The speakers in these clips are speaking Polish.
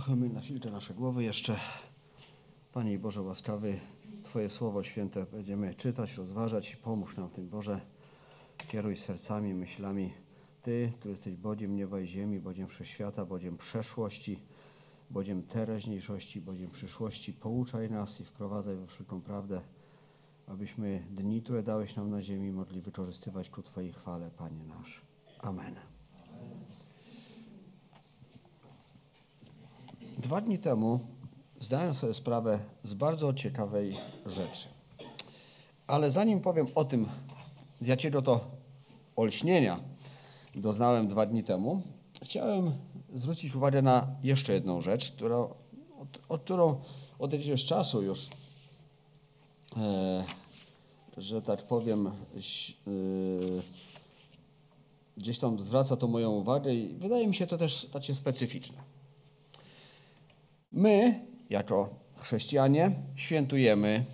Pochylmy na chwilkę nasze głowy jeszcze. Panie Boże łaskawy, Twoje Słowo Święte będziemy czytać, rozważać i pomóż nam w tym, Boże. Kieruj sercami, myślami. Ty, tu jesteś Bodziem nieba i ziemi, Bodziem wszechświata, Bodziem przeszłości, Bodziem teraźniejszości, Bodziem przyszłości. Pouczaj nas i wprowadzaj we wszelką prawdę, abyśmy dni, które dałeś nam na ziemi, mogli wykorzystywać ku Twojej chwale, Panie nasz. Amen. Dwa dni temu zdałem sobie sprawę z bardzo ciekawej rzeczy. Ale zanim powiem o tym, jakiego to olśnienia doznałem dwa dni temu, chciałem zwrócić uwagę na jeszcze jedną rzecz, która, którą od jakiegoś czasu już, e, że tak powiem, e, gdzieś tam zwraca to moją uwagę i wydaje mi się to też takie specyficzne. My, jako chrześcijanie, świętujemy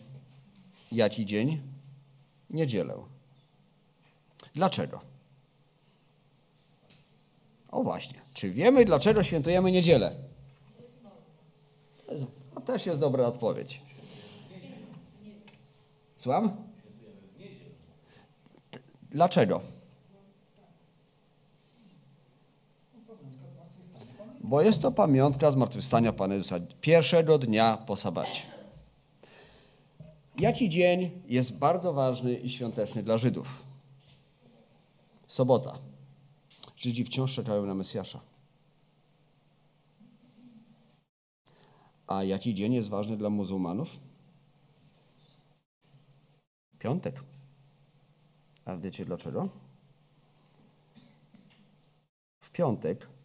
jaki dzień? Niedzielę. Dlaczego? O właśnie. Czy wiemy, dlaczego świętujemy niedzielę? To też jest dobra odpowiedź. Słucham? Dlaczego? Bo jest to pamiątka zmartwychwstania Pana Jezusa, pierwszego dnia po sabacie. Jaki dzień jest bardzo ważny i świąteczny dla Żydów? Sobota. Żydzi wciąż czekają na Mesjasza. A jaki dzień jest ważny dla muzułmanów? Piątek. A wiecie dlaczego? W piątek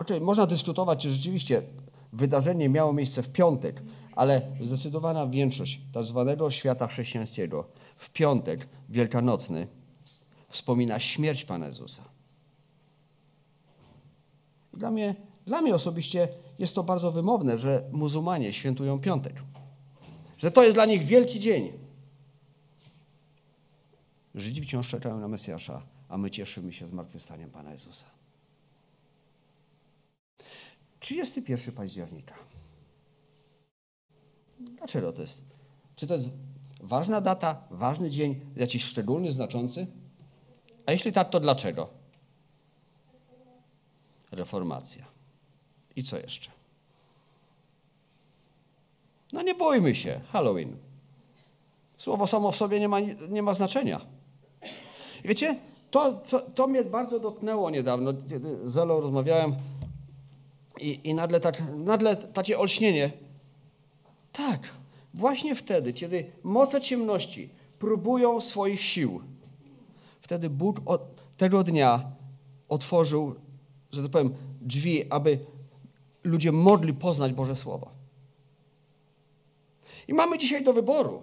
Oczywiście można dyskutować, czy rzeczywiście wydarzenie miało miejsce w piątek, ale zdecydowana większość tak zwanego świata chrześcijańskiego w piątek wielkanocny wspomina śmierć Pana Jezusa. Dla mnie, dla mnie osobiście jest to bardzo wymowne, że muzułmanie świętują piątek. Że to jest dla nich wielki dzień. Żydzi wciąż czekają na Mesjasza, a my cieszymy się zmartwychwstaniem Pana Jezusa. 31 października. Dlaczego to jest? Czy to jest ważna data, ważny dzień, jakiś szczególny, znaczący? A jeśli tak, to dlaczego? Reformacja. I co jeszcze? No nie bójmy się, Halloween. Słowo samo w sobie nie ma, nie ma znaczenia. wiecie, to, to, to mnie bardzo dotknęło niedawno, kiedy z Elą rozmawiałem i, i nagle, tak, nagle takie olśnienie. Tak, właśnie wtedy, kiedy moce ciemności próbują swoich sił, wtedy Bóg od tego dnia otworzył, że tak powiem, drzwi, aby ludzie mogli poznać Boże Słowo. I mamy dzisiaj do wyboru.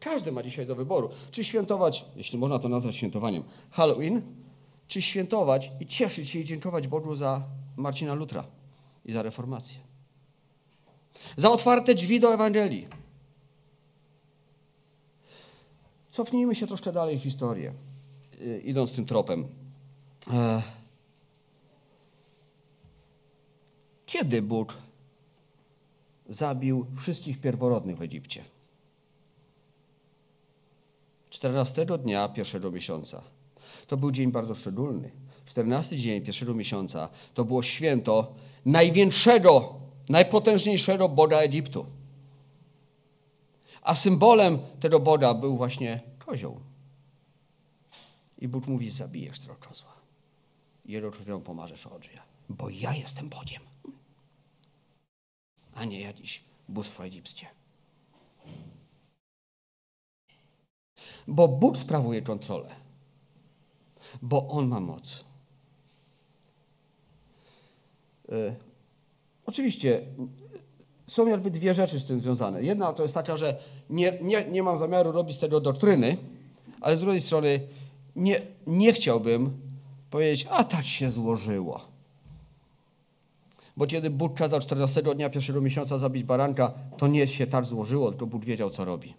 Każdy ma dzisiaj do wyboru. Czy świętować, jeśli można to nazwać świętowaniem, Halloween, czy świętować i cieszyć się i dziękować Bogu za Marcina Lutra i za reformację. Za otwarte drzwi do Ewangelii. Cofnijmy się troszkę dalej w historię, y, idąc tym tropem. E, kiedy Bóg zabił wszystkich pierworodnych w Egipcie? 14 dnia pierwszego miesiąca. To był dzień bardzo szczególny. 14 dzień pierwszego miesiąca to było święto największego, najpotężniejszego Boga Egiptu. A symbolem tego Boga był właśnie kozioł. I Bóg mówi, zabijesz tego kozła. Jego krwią pomarzesz odżyja. Bo ja jestem Bogiem. A nie jakiś bóstwo egipskie. Bo Bóg sprawuje kontrolę. Bo On ma moc. E, oczywiście są jakby dwie rzeczy z tym związane. Jedna to jest taka, że nie, nie, nie mam zamiaru robić z tego doktryny, ale z drugiej strony nie, nie chciałbym powiedzieć, a tak się złożyło. Bo kiedy Bóg kazał 14 dnia pierwszego miesiąca zabić baranka, to nie się tak złożyło, tylko Bóg wiedział, co robi.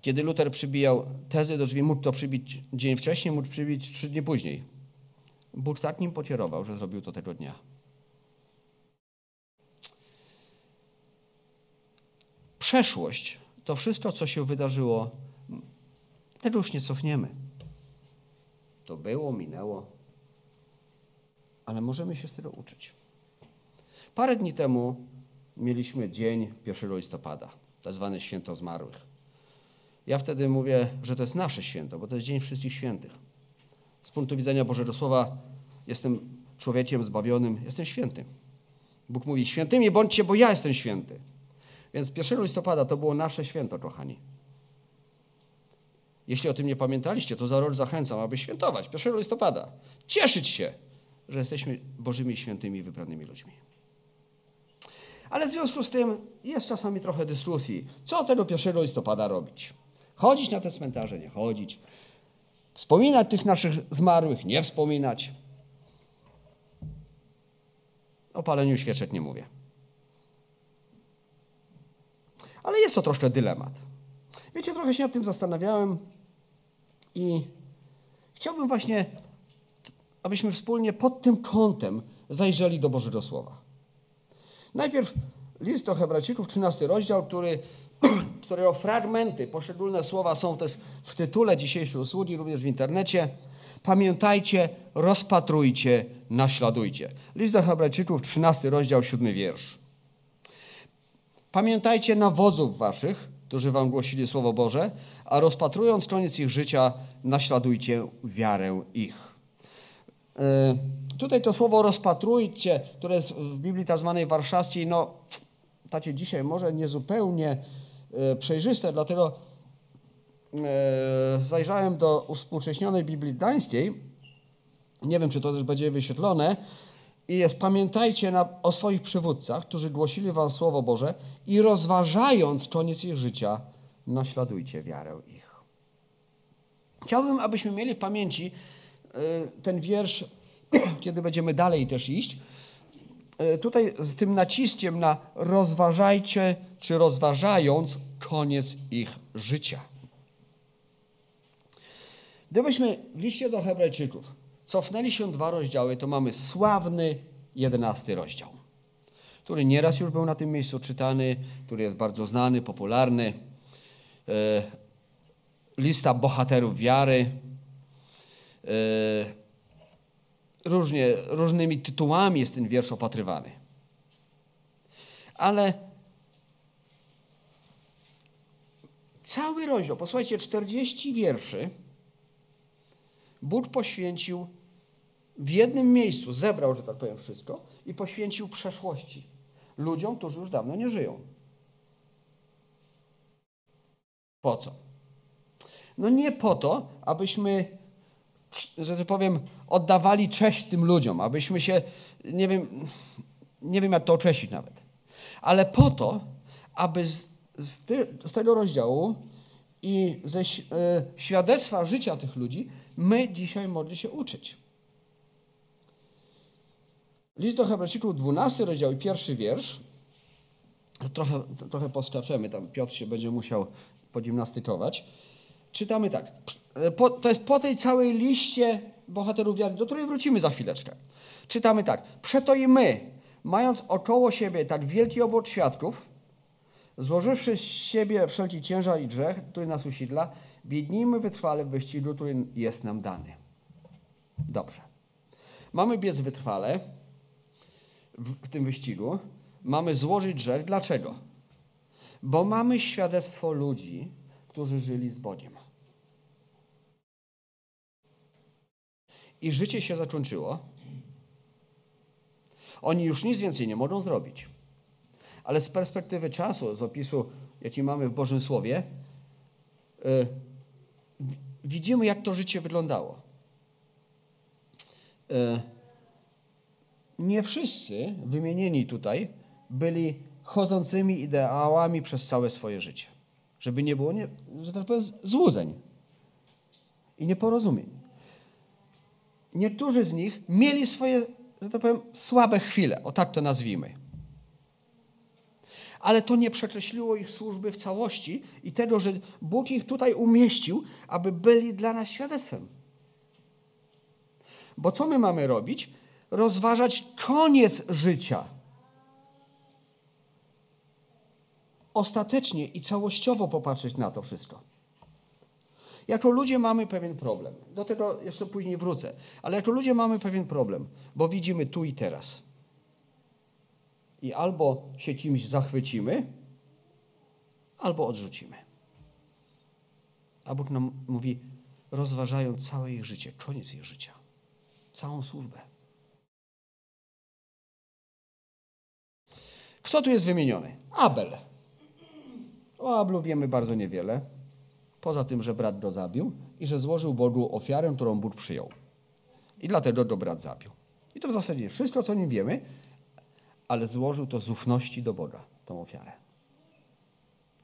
Kiedy Luter przybijał tezy do drzwi, mógł to przybić dzień wcześniej, mógł przybić trzy dni później. Bóg tak nim pocierował, że zrobił to tego dnia. Przeszłość, to wszystko, co się wydarzyło, tego już nie cofniemy. To było, minęło, ale możemy się z tego uczyć. Parę dni temu mieliśmy dzień 1 listopada, tak zwane święto zmarłych. Ja wtedy mówię, że to jest nasze święto, bo to jest Dzień Wszystkich Świętych. Z punktu widzenia Bożego Słowa jestem człowiekiem zbawionym, jestem święty. Bóg mówi, świętymi bądźcie, bo ja jestem święty. Więc 1 listopada to było nasze święto, kochani. Jeśli o tym nie pamiętaliście, to za rok zachęcam, aby świętować 1 listopada. Cieszyć się, że jesteśmy Bożymi świętymi, wybranymi ludźmi. Ale w związku z tym jest czasami trochę dyskusji, co tego 1 listopada robić. Chodzić na te cmentarze, nie chodzić. Wspominać tych naszych zmarłych, nie wspominać. O paleniu świeczek nie mówię. Ale jest to troszkę dylemat. Wiecie, trochę się nad tym zastanawiałem i chciałbym właśnie, abyśmy wspólnie pod tym kątem zajrzeli do Bożego Słowa. Najpierw list do Hebrajczyków, 13 rozdział, który, którego fragmenty, poszczególne słowa są też w tytule dzisiejszej usługi, również w internecie. Pamiętajcie, rozpatrujcie, naśladujcie. List do Hebrajczyków, 13 rozdział, 7 wiersz. Pamiętajcie na wodzów waszych, którzy wam głosili Słowo Boże, a rozpatrując koniec ich życia, naśladujcie wiarę ich. E, tutaj to słowo rozpatrujcie, które jest w Biblii tak zwanej warszawskiej, no tacie dzisiaj może niezupełnie przejrzyste, dlatego e, zajrzałem do uwspółcześnionej Biblii Gdańskiej. Nie wiem, czy to też będzie wyświetlone. I jest, pamiętajcie na, o swoich przywódcach, którzy głosili wam Słowo Boże i rozważając koniec ich życia, naśladujcie wiarę ich. Chciałbym, abyśmy mieli w pamięci ten wiersz kiedy będziemy dalej też iść, e, tutaj z tym naciskiem na rozważajcie, czy rozważając koniec ich życia. Gdybyśmy w liście do Hebrajczyków cofnęli się dwa rozdziały, to mamy sławny jedenasty rozdział, który nieraz już był na tym miejscu czytany, który jest bardzo znany, popularny. E, lista bohaterów wiary. Różnie, różnymi tytułami jest ten wiersz opatrywany. Ale cały rozdział, posłuchajcie, 40 wierszy Bóg poświęcił w jednym miejscu, zebrał, że tak powiem, wszystko i poświęcił przeszłości. Ludziom, którzy już dawno nie żyją. Po co? No nie po to, abyśmy że tak powiem, oddawali cześć tym ludziom, abyśmy się, nie wiem, nie wiem jak to określić nawet, ale po to, aby z, z, ty, z tego rozdziału i ze y, świadectwa życia tych ludzi my dzisiaj mogli się uczyć. List do Hebrajczyków, 12 rozdział i pierwszy wiersz. Trochę, trochę poskaczemy, tam Piotr się będzie musiał pogimnastykować. Czytamy tak. E, po, to jest po tej całej liście bohaterów wiary, do której wrócimy za chwileczkę. Czytamy tak. Przeto i my, mając około siebie tak wielki obok świadków, złożywszy z siebie wszelki ciężar i grzech, który nas usidla, biednijmy wytrwale w wyścigu, który jest nam dany. Dobrze. Mamy biec wytrwale w, w tym wyścigu. Mamy złożyć grzech. Dlaczego? Bo mamy świadectwo ludzi, którzy żyli z Bogiem. I życie się zakończyło. Oni już nic więcej nie mogą zrobić. Ale z perspektywy czasu, z opisu, jaki mamy w Bożym Słowie, yy, widzimy, jak to życie wyglądało. Yy, nie wszyscy wymienieni tutaj byli chodzącymi ideałami przez całe swoje życie. Żeby nie było, nie, że tak powiem, złudzeń i nieporozumień. Niektórzy z nich mieli swoje, że tak powiem, słabe chwile, o tak to nazwijmy. Ale to nie przekreśliło ich służby w całości i tego, że Bóg ich tutaj umieścił, aby byli dla nas świadectwem. Bo co my mamy robić? Rozważać koniec życia ostatecznie i całościowo popatrzeć na to wszystko. Jako ludzie mamy pewien problem. Do tego jeszcze później wrócę. Ale jako ludzie mamy pewien problem, bo widzimy tu i teraz. I albo się kimś zachwycimy, albo odrzucimy. A Bóg nam mówi, rozważając całe ich życie, koniec ich życia, całą służbę. Kto tu jest wymieniony? Abel. O Ablu wiemy bardzo niewiele, poza tym, że brat go zabił i że złożył Bogu ofiarę, którą Bóg przyjął. I dlatego go brat zabił. I to w zasadzie wszystko, co o nim wiemy, ale złożył to z ufności do Boga, tą ofiarę.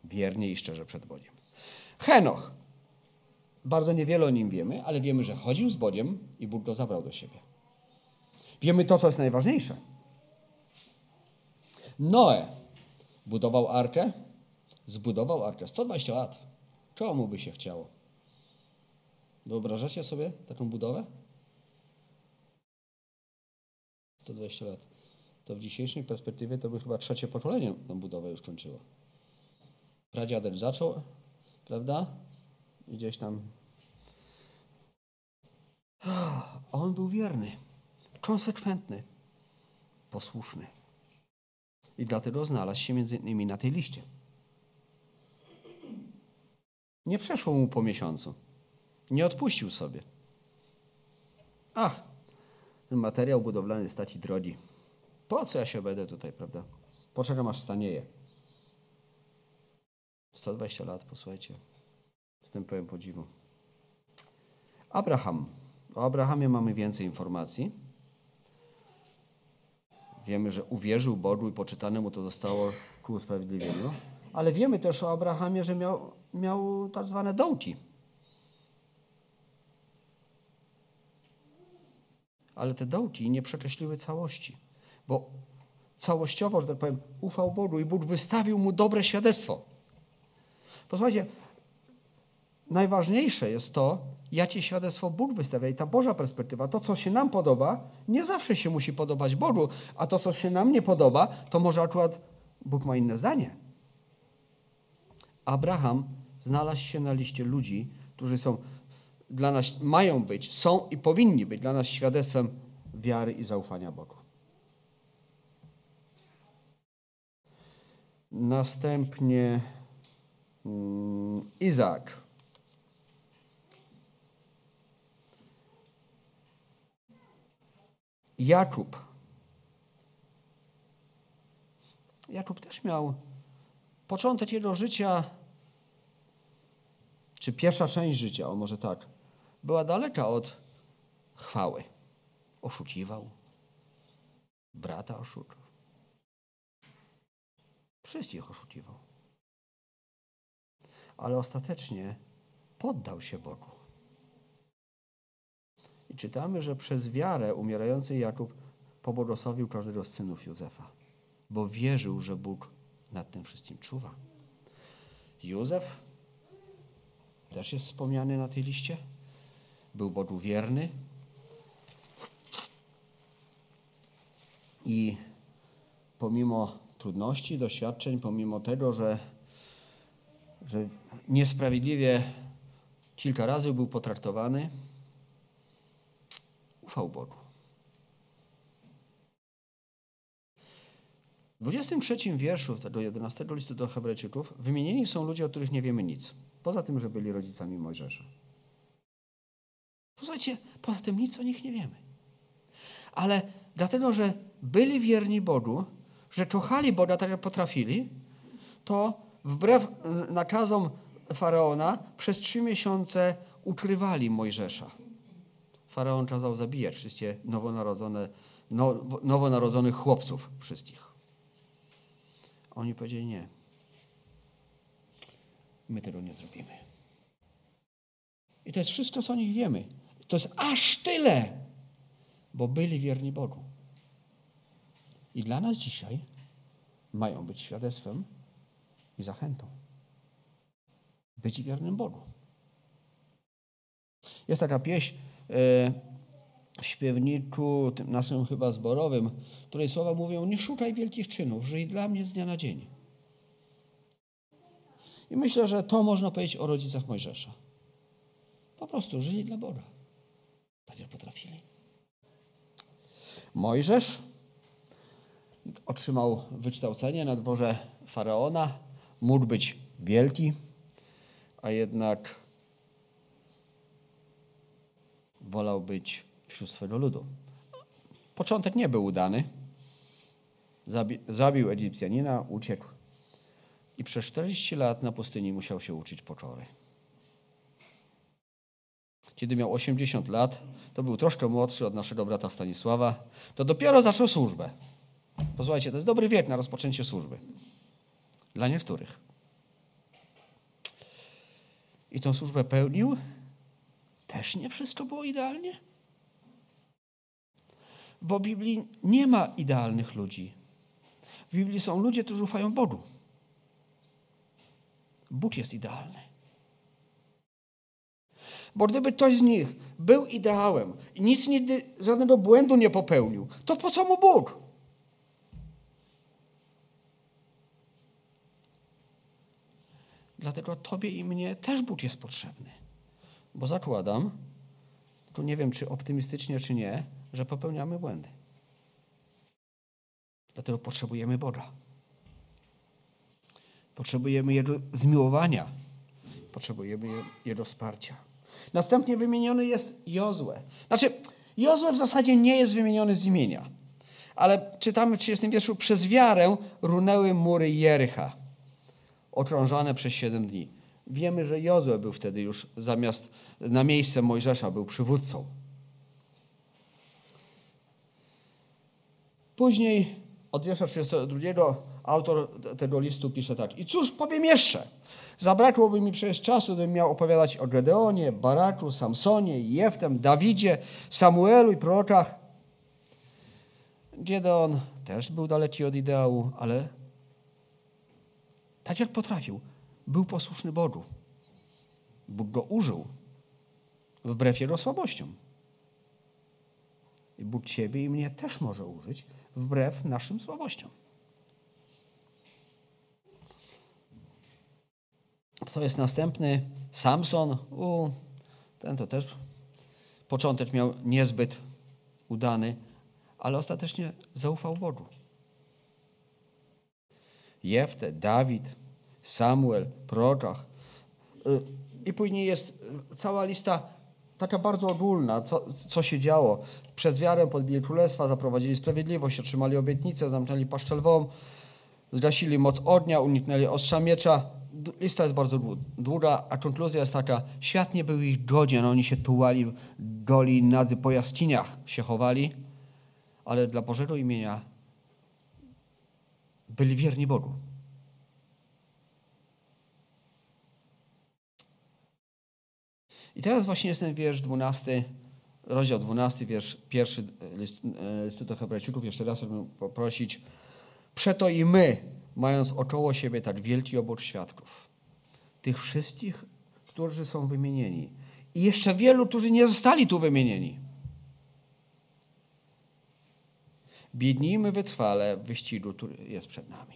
Wiernie i szczerze przed Bogiem. Henoch. Bardzo niewiele o nim wiemy, ale wiemy, że chodził z Bogiem i Bóg go zabrał do siebie. Wiemy to, co jest najważniejsze. Noe budował arkę, zbudował arkę. 120 lat. Komu by się chciało? Wyobrażacie sobie taką budowę? 120 lat. To w dzisiejszej perspektywie to by chyba trzecie pokolenie tą budowę już kończyło. Pradziadek zaczął, prawda? I gdzieś tam. On był wierny, konsekwentny, posłuszny. I dlatego znalazł się między innymi na tej liście. Nie przeszło mu po miesiącu. Nie odpuścił sobie. Ach, ten materiał budowlany staci drogi. Po co ja się będę tutaj, prawda? Poczekam aż stanieje. 120 lat, posłuchajcie. Z tym pełen podziwu. Abraham. O Abrahamie mamy więcej informacji. Wiemy, że uwierzył Bogu i poczytane mu to zostało ku usprawiedliwieniu. Ale wiemy też o Abrahamie, że miał, miał tak zwane dołki. Ale te dołki nie przekreśliły całości, bo całościowo, że tak powiem, ufał Bogu i Bóg wystawił mu dobre świadectwo. Posłuchajcie, najważniejsze jest to, jakie świadectwo Bóg wystawia i ta Boża perspektywa. To, co się nam podoba, nie zawsze się musi podobać Bogu, a to, co się nam nie podoba, to może akurat Bóg ma inne zdanie. Abraham znalazł się na liście ludzi, którzy są dla nas, mają być, są i powinni być dla nas świadectwem wiary i zaufania Bogu. Następnie mm, Izaak. Jakub. Jakub też miał początek jego życia, czy pierwsza część życia, o może tak, była daleka od chwały. Oszukiwał. Brata oszukał. Wszystkich oszukiwał. Ale ostatecznie poddał się Bogu. I czytamy, że przez wiarę umierający Jakub pobłogosławił każdego z synów Józefa, bo wierzył, że Bóg nad tym wszystkim czuwa. Józef też jest wspomniany na tej liście. Był Bogu wierny i pomimo trudności, doświadczeń, pomimo tego, że, że niesprawiedliwie kilka razy był potraktowany, ufał Bogu. W 23 wierszu tego 11 listu do Hebrajczyków wymienieni są ludzie, o których nie wiemy nic. Poza tym, że byli rodzicami Mojżesza. Posłuchajcie, poza tym nic o nich nie wiemy. Ale dlatego, że byli wierni Bogu, że kochali Boga tak jak potrafili, to wbrew nakazom faraona przez trzy miesiące ukrywali Mojżesza. Faraon kazał zabijać wszystkie nowonarodzone, nowonarodzonych chłopców wszystkich. Oni powiedzieli nie. My tego nie zrobimy. I to jest wszystko, co o nich wiemy. To jest aż tyle, bo byli wierni Bogu. I dla nas dzisiaj mają być świadectwem i zachętą. Być wiernym Bogu. Jest taka pieśń e, w śpiewniku, tym naszym chyba zborowym, której słowa mówią: Nie szukaj wielkich czynów, żyj dla mnie z dnia na dzień. I myślę, że to można powiedzieć o rodzicach Mojżesza. Po prostu żyli dla Boga. Tak jak potrafili. Mojżesz otrzymał wykształcenie na dworze faraona, mógł być wielki, a jednak wolał być wśród swego ludu. Początek nie był udany. Zabi zabił Egipcjanina, uciekł i przez 40 lat na pustyni musiał się uczyć poczory. Kiedy miał 80 lat, to był troszkę młodszy od naszego brata Stanisława, to dopiero zaczął służbę. Posłuchajcie, to jest dobry wiek na rozpoczęcie służby. Dla niektórych. I tą służbę pełnił. Też nie wszystko było idealnie. Bo w Biblii nie ma idealnych ludzi. W Biblii są ludzie, którzy ufają Bogu. Bóg jest idealny. Bo gdyby ktoś z nich był ideałem i nic nigdy, żadnego błędu nie popełnił, to po co mu Bóg? Dlatego Tobie i mnie też Bóg jest potrzebny. Bo zakładam, tu nie wiem, czy optymistycznie, czy nie, że popełniamy błędy. Dlatego potrzebujemy Boga. Potrzebujemy Jego zmiłowania. Potrzebujemy Jego wsparcia. Następnie wymieniony jest Jozue. Znaczy, Jozue w zasadzie nie jest wymieniony z imienia. Ale czytamy w 30 wierszu, przez wiarę runęły mury Jericha, okrążone przez 7 dni. Wiemy, że Jozue był wtedy już zamiast na miejsce Mojżesza, był przywódcą. Później od wiersza 32 autor tego listu pisze tak. I cóż powiem jeszcze? Zabrakłoby mi przecież czasu, gdybym miał opowiadać o Gedeonie, Baraku, Samsonie, Jeftem, Dawidzie, Samuelu i prorokach. Gedeon też był daleki od ideału, ale tak jak potrafił, był posłuszny Bogu. Bóg go użył wbrew jego słabościom. I Bóg ciebie i mnie też może użyć wbrew naszym słabościom. To jest następny Samson. U, ten to też początek miał niezbyt udany, ale ostatecznie zaufał Bogu. Jefte, Dawid, Samuel, prorokach. Y, I później jest cała lista taka bardzo ogólna, co, co się działo. Przez wiarę podbili królestwa, zaprowadzili sprawiedliwość, otrzymali obietnicę, zamknęli paszczę lwom, zgasili moc ognia, uniknęli ostrza miecza. Lista jest bardzo długa, a konkluzja jest taka, świat nie był ich godzien, oni się tułali doli nadzy po jaskiniach, się chowali, ale dla Bożego imienia byli wierni Bogu. I teraz właśnie jest ten wiersz 12, rozdział 12, wiersz pierwszy listu do Hebrajczyków. Jeszcze raz chciałbym poprosić. Przeto i my, mając około siebie tak wielki obok świadków, tych wszystkich, którzy są wymienieni i jeszcze wielu, którzy nie zostali tu wymienieni. Biednijmy wytrwale w wyścigu, który jest przed nami.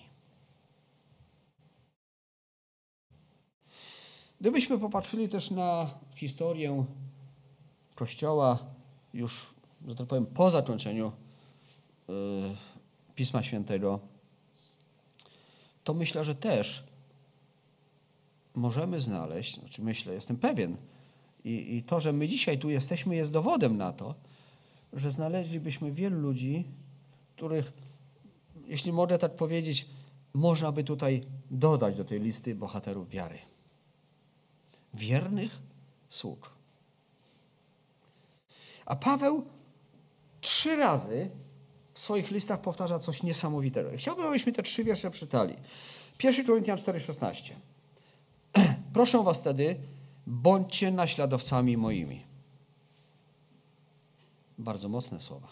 Gdybyśmy popatrzyli też na historię Kościoła już, że tak powiem, po zakończeniu yy, Pisma Świętego, to myślę, że też możemy znaleźć, znaczy myślę, jestem pewien, i, i to, że my dzisiaj tu jesteśmy, jest dowodem na to, że znaleźlibyśmy wielu ludzi, których, jeśli mogę tak powiedzieć, można by tutaj dodać do tej listy bohaterów wiary wiernych sług. A Paweł trzy razy w swoich listach powtarza coś niesamowitego. Chciałbym, abyśmy te trzy wiersze czytali. 1 Koryntian 4,16. Proszę was wtedy, bądźcie naśladowcami moimi. Bardzo mocne słowa.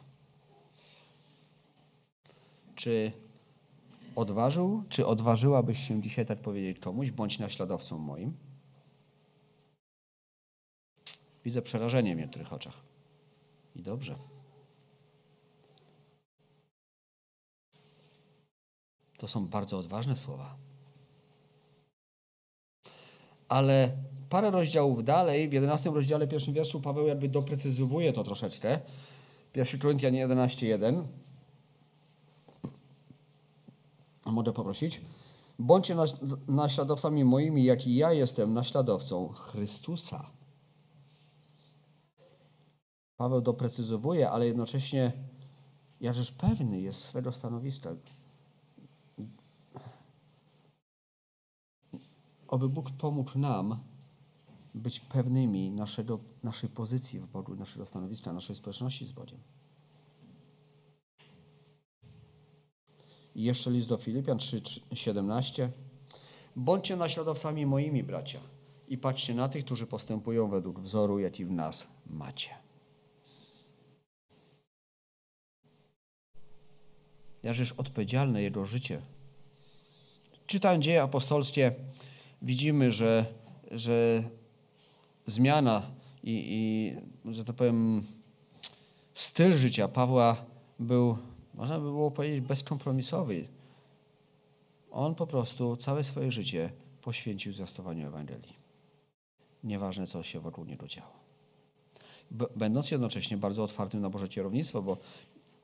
Czy odważył, czy odważyłabyś się dzisiaj tak powiedzieć komuś, bądź naśladowcą moim? Widzę przerażenie w niektórych oczach. I dobrze. To są bardzo odważne słowa. Ale parę rozdziałów dalej, w 11 rozdziale, pierwszym wierszu, Paweł jakby doprecyzowuje to troszeczkę. 1 Koryntian 11:1. Mogę poprosić? Bądźcie naśladowcami moimi, jak i ja jestem naśladowcą Chrystusa. Paweł doprecyzowuje, ale jednocześnie jakżeż pewny jest swego stanowiska. Oby Bóg pomógł nam być pewnymi naszego, naszej pozycji w Bogu, naszego stanowiska, naszej społeczności z Bogiem. I jeszcze list do Filipian 3:17. Bądźcie naśladowcami moimi, bracia, i patrzcie na tych, którzy postępują według wzoru, jaki w nas macie. Jakżeż odpowiedzialne jego życie. Czytając dzieje apostolskie, widzimy, że, że zmiana i, i, że tak powiem, styl życia Pawła był, można by było powiedzieć, bezkompromisowy. On po prostu całe swoje życie poświęcił zwiastowaniu Ewangelii. Nieważne, co się wokół niego działo. Będąc jednocześnie bardzo otwartym na Boże kierownictwo, bo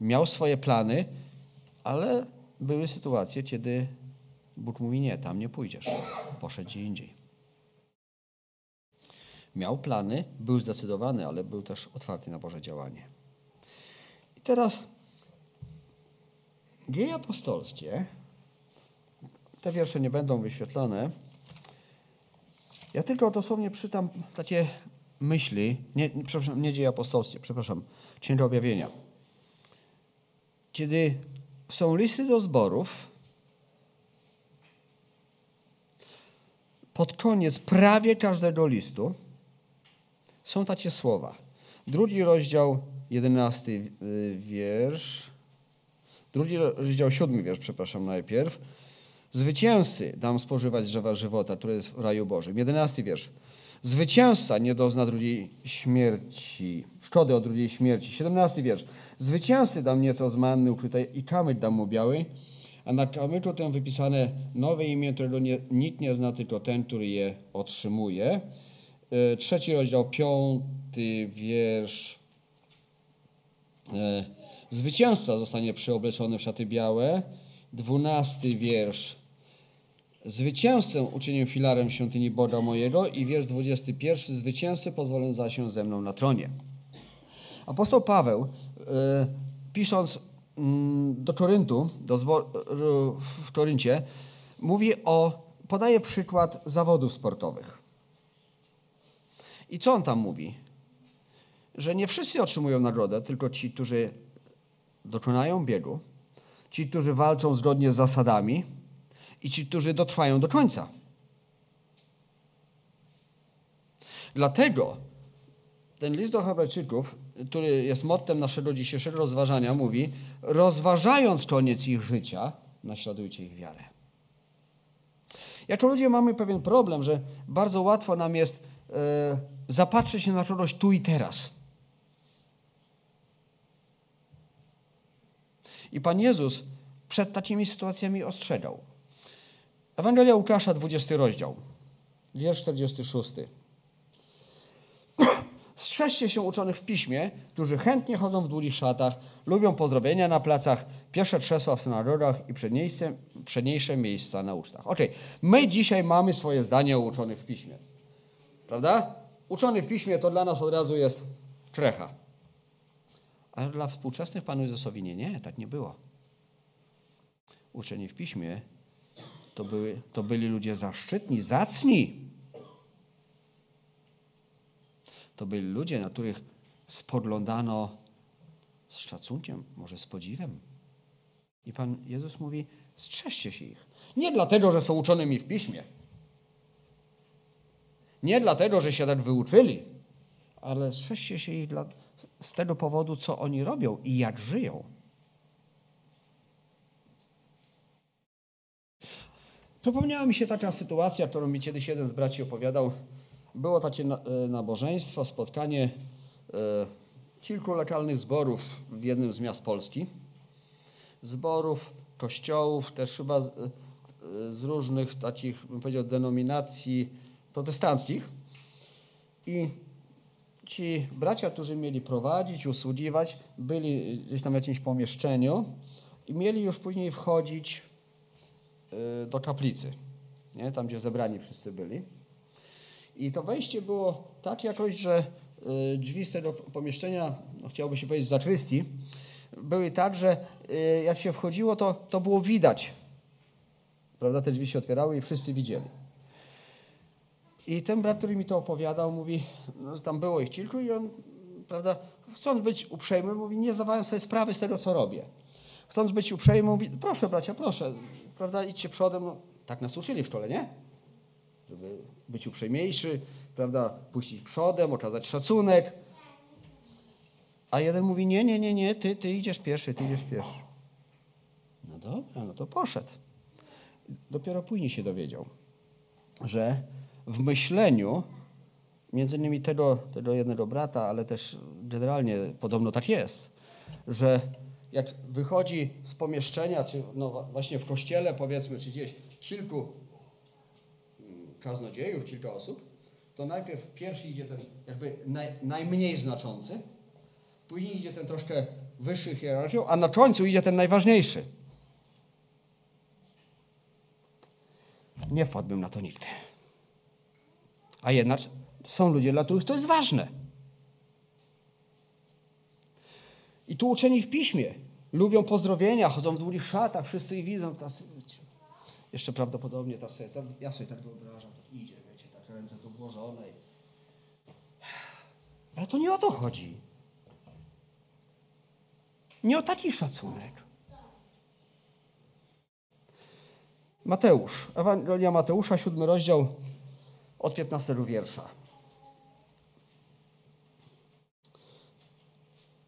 miał swoje plany, ale były sytuacje, kiedy Bóg mówi nie, tam nie pójdziesz. Poszedł gdzie indziej. Miał plany, był zdecydowany, ale był też otwarty na Boże działanie. I teraz dzieje apostolskie, te wiersze nie będą wyświetlone. Ja tylko dosłownie przytam takie myśli, nie, przepraszam, nie dzieje apostolskie, przepraszam, Księga Objawienia. Kiedy są listy do zborów, pod koniec prawie każdego listu są takie słowa. Drugi rozdział, jedenasty y, wiersz. Drugi rozdział, siódmy wiersz, przepraszam, najpierw. Zwycięzcy dam spożywać drzewa żywota, które jest w raju Bożym. Jedenasty wiersz. Zwycięzca nie dozna drugiej śmierci, szkody od drugiej śmierci. Siedemnasty wiersz. Zwycięzcy dam nieco z manny ukrytej i kamyk dam mu biały, a na kamyku tym wypisane nowe imię, którego nie, nikt nie zna, tylko ten, który je otrzymuje. E, trzeci rozdział, piąty wiersz. E, zwycięzca zostanie przyobleczony w szaty białe. Dwunasty wiersz. Zwycięzcę uczynię filarem świątyni Boga mojego i wiersz 21. Zwycięzcy pozwolę zasiąść ze mną na tronie. Apostoł Paweł, e, pisząc do Koryntu, do zboru w Koryncie, mówi o, podaje przykład zawodów sportowych. I co on tam mówi? Że nie wszyscy otrzymują nagrodę, tylko ci, którzy dokonają biegu, ci, którzy walczą zgodnie z zasadami i ci, którzy dotrwają do końca. Dlatego ten list do Hebrajczyków, który jest mottem naszego dzisiejszego rozważania, mówi: rozważając koniec ich życia, naśladujcie ich wiarę. Jako ludzie mamy pewien problem, że bardzo łatwo nam jest zapatrzyć się na kogoś tu i teraz. I Pan Jezus przed takimi sytuacjami ostrzegał. Ewangelia Łukasza, 20 rozdział, wiersz 46. Strzeżcie się uczonych w piśmie, którzy chętnie chodzą w długich szatach, lubią pozdrowienia na placach, pierwsze krzesła w synagogach i przedniejsze, przedniejsze miejsca na ustach. Ok, my dzisiaj mamy swoje zdanie o uczonych w piśmie. Prawda? Uczony w piśmie to dla nas od razu jest krecha. Ale dla współczesnych Panu Jezusowi nie, nie, tak nie było. Uczeni w piśmie to, były, to byli ludzie zaszczytni, zacni. To byli ludzie, na których spoglądano z szacunkiem, może z podziwem. I Pan Jezus mówi, strzeżcie się ich. Nie dlatego, że są uczonymi w piśmie, nie dlatego, że się tak wyuczyli, ale strzeżcie się ich dla, z tego powodu, co oni robią i jak żyją. Przypomniała mi się taka sytuacja, którą mi kiedyś jeden z braci opowiadał. Było takie e, nabożeństwo, spotkanie e, kilku lokalnych zborów w jednym z miast Polski. Zborów, kościołów, też chyba z, e, z różnych takich, bym powiedział, denominacji protestanckich i ci bracia, którzy mieli prowadzić, usługiwać, byli gdzieś tam w jakimś pomieszczeniu i mieli już później wchodzić do kaplicy, nie? tam gdzie zebrani wszyscy byli. I to wejście było tak jakoś, że y, drzwi z tego pomieszczenia, no chciałoby się powiedzieć zakrystii, były tak, że y, jak się wchodziło, to, to było widać. Prawda, te drzwi się otwierały i wszyscy widzieli. I ten brat, który mi to opowiadał, mówi, no, tam było ich kilku i on, prawda, chcąc być uprzejmy, mówi, nie zdawałem sobie sprawy z tego, co robię. Chcąc być uprzejmy, mówi, proszę bracia, proszę, prawda, idźcie przodem. No, tak nas uczyli w szkole, nie? Żeby być uprzejmiejszy, prawda, puścić przodem, okazać szacunek. A jeden mówi, nie, nie, nie, nie, ty, ty idziesz pierwszy, ty idziesz pierwszy. No dobra, no to poszedł. Dopiero później się dowiedział, że w myśleniu, między innymi tego, tego jednego brata, ale też generalnie podobno tak jest, że jak wychodzi z pomieszczenia, czy no właśnie w kościele powiedzmy, czy gdzieś kilku kaznodziejów, kilka osób, to najpierw pierwszy idzie ten jakby naj, najmniej znaczący, później idzie ten troszkę wyższy hierarchią, a na końcu idzie ten najważniejszy. Nie wpadłbym na to nigdy. A jednak są ludzie, dla których to jest ważne. I tu uczeni w piśmie lubią pozdrowienia, chodzą w długich szatach, wszyscy ich widzą. Tacy, jeszcze prawdopodobnie ta sobie, ja sobie tak wyobrażam, tak idzie, wiecie, tak ręce tu włożone. Ale to nie o to chodzi. Nie o taki szacunek. Mateusz, Ewangelia Mateusza, siódmy rozdział, od 15 wiersza.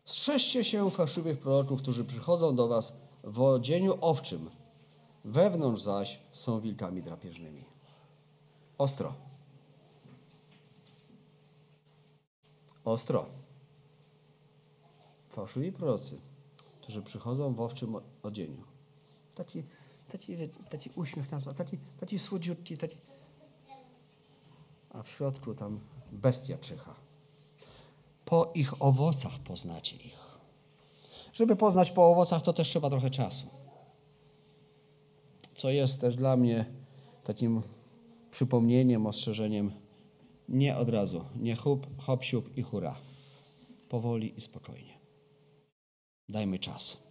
Strzeżcie się fałszywych proroków, którzy przychodzą do was w odzieniu owczym, wewnątrz zaś są wilkami drapieżnymi. Ostro. Ostro. Fałszywi prorocy, którzy przychodzą w owczym odzieniu. Taki, taki, taki uśmiech tam, taki, taki słodziutki, taki a w środku tam bestia czyha. Po ich owocach poznacie ich. Żeby poznać po owocach, to też trzeba trochę czasu. Co jest też dla mnie takim przypomnieniem, ostrzeżeniem, nie od razu, nie hop, hop, siup i hura. Powoli i spokojnie. Dajmy czas.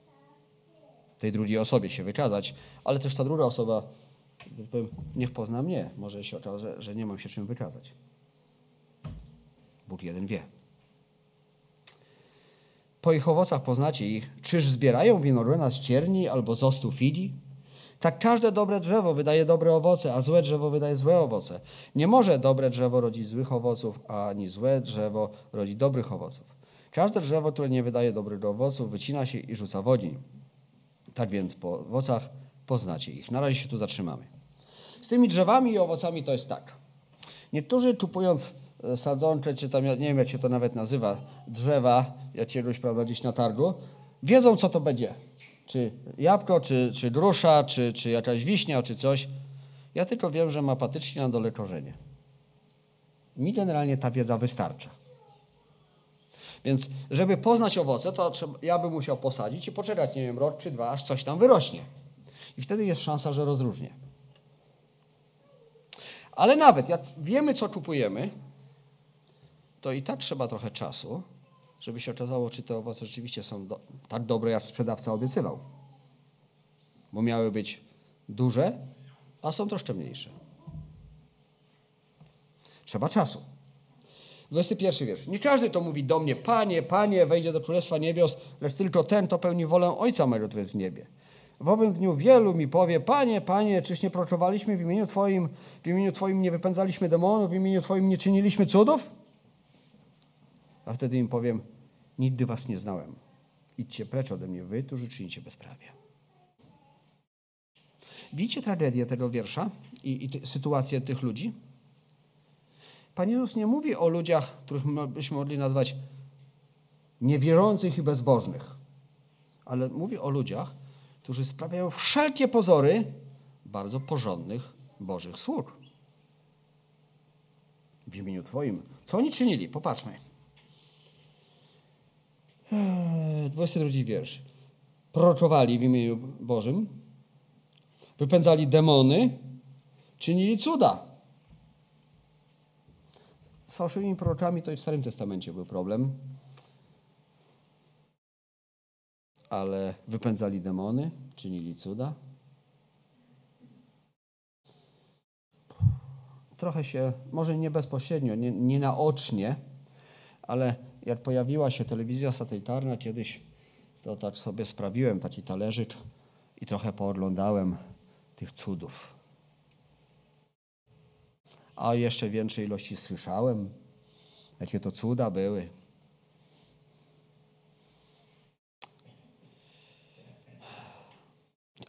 Tej drugiej osobie się wykazać, ale też ta druga osoba powiem, niech pozna mnie. Może się okaże, że nie mam się czym wykazać. Bóg jeden wie. Po ich owocach poznacie ich. Czyż zbierają winogrona z cierni albo z ostu figi? Tak każde dobre drzewo wydaje dobre owoce, a złe drzewo wydaje złe owoce. Nie może dobre drzewo rodzić złych owoców, ani złe drzewo rodzić dobrych owoców. Każde drzewo, które nie wydaje dobrych owoców, wycina się i rzuca w. Tak więc po owocach poznacie ich. Na razie się tu zatrzymamy. Z tymi drzewami i owocami to jest tak. Niektórzy kupując e, sadzące, czy tam, nie wiem jak się to nawet nazywa, drzewa jakiegoś, prawda, gdzieś na targu, wiedzą co to będzie. Czy jabłko, czy, czy grusza, czy, czy jakaś wiśnia, czy coś. Ja tylko wiem, że ma patycznie na dole korzenie. Mi generalnie ta wiedza wystarcza. Więc żeby poznać owoce, to ja bym musiał posadzić i poczekać, nie wiem, rok czy dwa, aż coś tam wyrośnie. I wtedy jest szansa, że rozróżnię. Ale nawet jak wiemy, co kupujemy, to i tak trzeba trochę czasu, żeby się okazało, czy te owoce rzeczywiście są do, tak dobre, jak sprzedawca obiecywał. Bo miały być duże, a są troszkę mniejsze. Trzeba czasu. 21 wiersz. Nie każdy to mówi do mnie, Panie, Panie, wejdzie do Królestwa Niebios, lecz tylko ten, to pełni wolę Ojca mego, który jest w niebie. W owym dniu wielu mi powie, Panie, Panie, czyż nie prokowaliśmy w imieniu Twoim, w imieniu Twoim nie wypędzaliśmy demonów, w imieniu Twoim nie czyniliśmy cudów? A wtedy im powiem, nigdy Was nie znałem. Idźcie precz ode mnie, Wy, którzy czynicie bezprawie. Widzicie tragedię tego wiersza i, i sytuację tych ludzi? Pan Jezus nie mówi o ludziach, których byśmy mogli nazwać niewierzących i bezbożnych, ale mówi o ludziach, którzy sprawiają wszelkie pozory bardzo porządnych Bożych sług. w imieniu Twoim. Co oni czynili? Popatrzmy. 22 eee, wiersz. Proroczowali w imieniu Bożym, wypędzali demony, czynili cuda. Z fałszywymi proroczami to i w Starym Testamencie był problem. Ale wypędzali demony, czynili cuda. Trochę się, może nie bezpośrednio, nie, nie naocznie, ale jak pojawiła się telewizja satelitarna kiedyś, to tak sobie sprawiłem taki talerzyk i trochę pooglądałem tych cudów. A jeszcze większej ilości słyszałem, jakie to cuda były.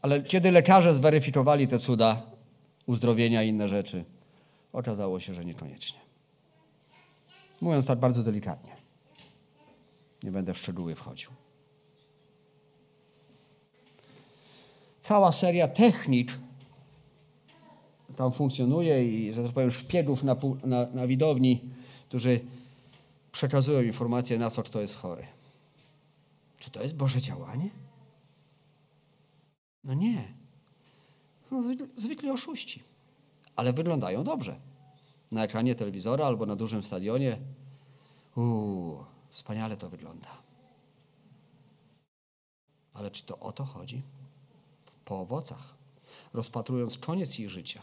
Ale kiedy lekarze zweryfikowali te cuda, uzdrowienia i inne rzeczy, okazało się, że niekoniecznie. Mówiąc tak bardzo delikatnie. Nie będę w szczegóły wchodził. Cała seria technik tam funkcjonuje i, że tak powiem, szpiegów na, na, na widowni, którzy przekazują informacje, na co kto jest chory. Czy to jest Boże działanie? No nie. Są zwykli oszuści, ale wyglądają dobrze. Na ekranie telewizora albo na dużym stadionie. Uuu, Wspaniale to wygląda. Ale czy to o to chodzi? Po owocach, rozpatrując koniec ich życia.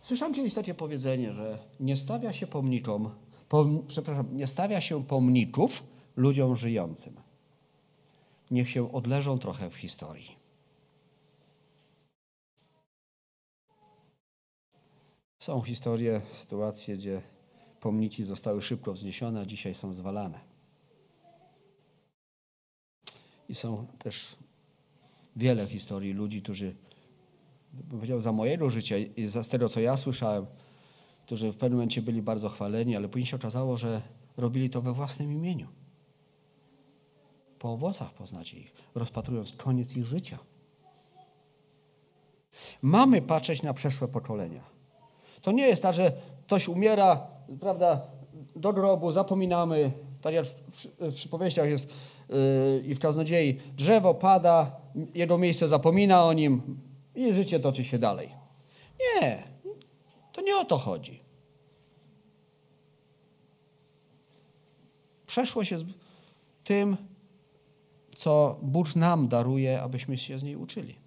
Słyszałem kiedyś takie powiedzenie, że nie stawia się pomnikom, pom, przepraszam, nie stawia się pomników ludziom żyjącym. Niech się odleżą trochę w historii. Są historie, sytuacje, gdzie pomniki zostały szybko wzniesione, a dzisiaj są zwalane. I są też wiele historii ludzi, którzy, powiedział, za mojego życia i za tego, co ja słyszałem, którzy w pewnym momencie byli bardzo chwaleni, ale później się okazało, że robili to we własnym imieniu. Po owocach poznacie ich, rozpatrując koniec ich życia. Mamy patrzeć na przeszłe pokolenia. To nie jest tak, że ktoś umiera, prawda, do grobu, zapominamy, tak jak w, w przypowieściach jest yy, i w kaznodziei, drzewo pada, jego miejsce zapomina o nim i życie toczy się dalej. Nie, to nie o to chodzi. Przeszłość jest tym, co Bóg nam daruje, abyśmy się z niej uczyli.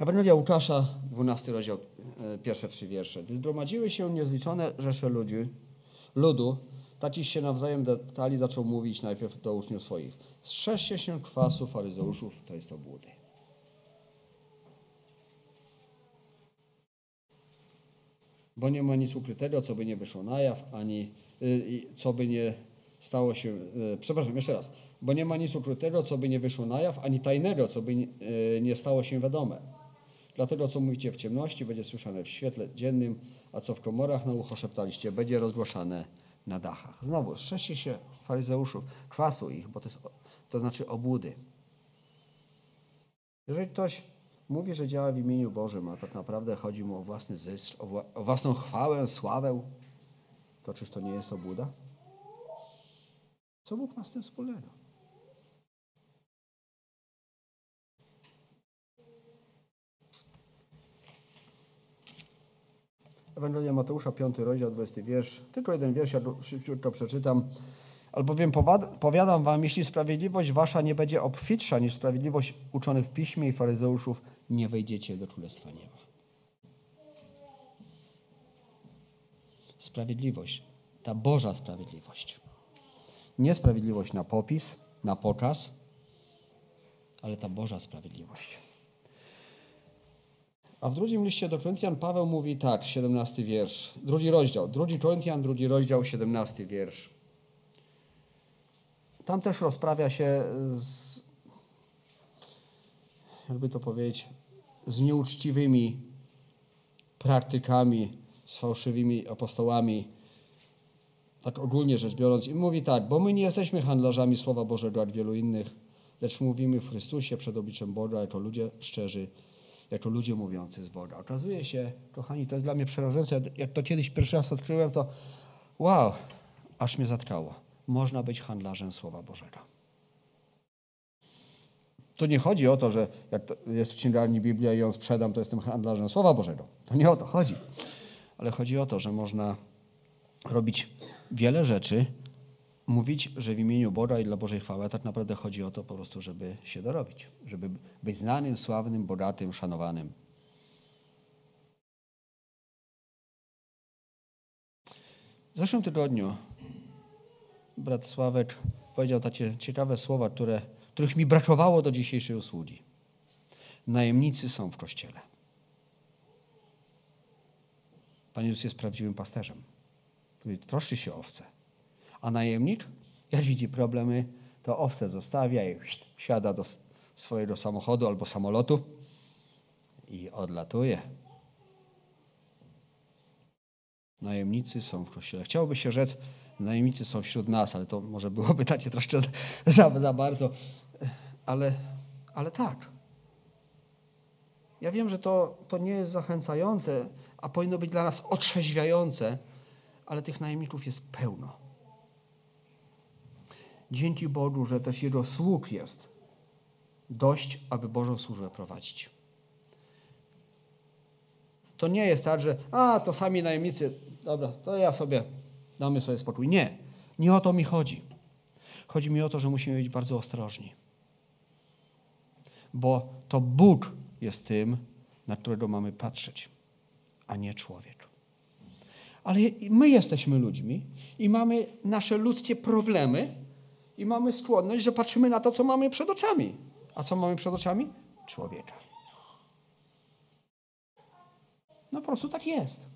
Ewangelia Łukasza, 12 rozdział, e, pierwsze trzy wiersze. Gdy zgromadziły się niezliczone rzesze ludzi, ludu, takich się nawzajem detali zaczął mówić najpierw do uczniów swoich. Strzeżcie się kwasu faryzeuszów, to jest obłudy. Bo nie ma nic ukrytego, co by nie wyszło na jaw, ani y, co by nie stało się, y, przepraszam, jeszcze raz, bo nie ma nic ukrytego, co by nie wyszło na jaw, ani tajnego, co by nie y, stało się wiadome Dlatego, co mówicie w ciemności, będzie słyszane w świetle dziennym, a co w komorach na ucho szeptaliście, będzie rozgłaszane na dachach. Znowu, strzeżcie się faryzeuszów, kwasu ich, bo to, jest, to znaczy obłudy. Jeżeli ktoś mówi, że działa w imieniu Bożym, a tak naprawdę chodzi mu o własny zysk, o, wła o własną chwałę, sławę, to czyż to nie jest obłuda? Co Bóg ma z tym wspólnego? Ewangelia Mateusza, 5 rozdział, 20 wiersz. Tylko jeden wiersz, ja szybciutko przeczytam. Albowiem powiadam wam, jeśli sprawiedliwość wasza nie będzie obfitsza niż sprawiedliwość uczonych w piśmie i faryzeuszów, nie wejdziecie do Królestwa Nieba. Sprawiedliwość, ta Boża sprawiedliwość. Nie sprawiedliwość na popis, na pokaz, ale ta Boża sprawiedliwość. A w drugim liście do Koryntian Paweł mówi tak, 17 wiersz, drugi rozdział, drugi Koryntian, drugi rozdział, 17 wiersz. Tam też rozprawia się z, jakby to powiedzieć, z nieuczciwymi praktykami, z fałszywymi apostołami, tak ogólnie rzecz biorąc. I mówi tak, bo my nie jesteśmy handlarzami Słowa Bożego, jak wielu innych, lecz mówimy w Chrystusie przed obliczem Boga jako ludzie szczerzy, jako ludzie mówiący z Boga. Okazuje się, kochani, to jest dla mnie przerażające. Jak to kiedyś pierwszy raz odkryłem, to wow, aż mnie zatkało. Można być handlarzem Słowa Bożego. To nie chodzi o to, że jak to jest w księgarni Biblia i ją sprzedam, to jestem handlarzem Słowa Bożego. To nie o to chodzi. Ale chodzi o to, że można robić wiele rzeczy, mówić, że w imieniu Boga i dla Bożej chwały, a tak naprawdę chodzi o to po prostu, żeby się dorobić, żeby być znanym, sławnym, bogatym, szanowanym. W zeszłym tygodniu brat Sławek powiedział takie ciekawe słowa, które, których mi brakowało do dzisiejszej usługi. Najemnicy są w kościele. Pan Jezus jest prawdziwym pasterzem, który troszczy się o owce. A najemnik, jak widzi problemy, to owce zostawia i siada do swojego samochodu albo samolotu i odlatuje. Najemnicy są w kościele. Chciałoby się rzec, najemnicy są wśród nas, ale to może byłoby takie troszkę za, za bardzo. Ale, ale tak. Ja wiem, że to, to nie jest zachęcające, a powinno być dla nas otrzeźwiające, ale tych najemników jest pełno. Dzięki Bogu, że też Jego sług jest dość, aby Bożą służbę prowadzić. To nie jest tak, że a, to sami najemnicy, dobra, to ja sobie, damy sobie spokój. Nie, nie o to mi chodzi. Chodzi mi o to, że musimy być bardzo ostrożni. Bo to Bóg jest tym, na którego mamy patrzeć, a nie człowiek. Ale my jesteśmy ludźmi i mamy nasze ludzkie problemy i mamy skłonność, że patrzymy na to, co mamy przed oczami. A co mamy przed oczami? Człowieka. No po prostu tak jest.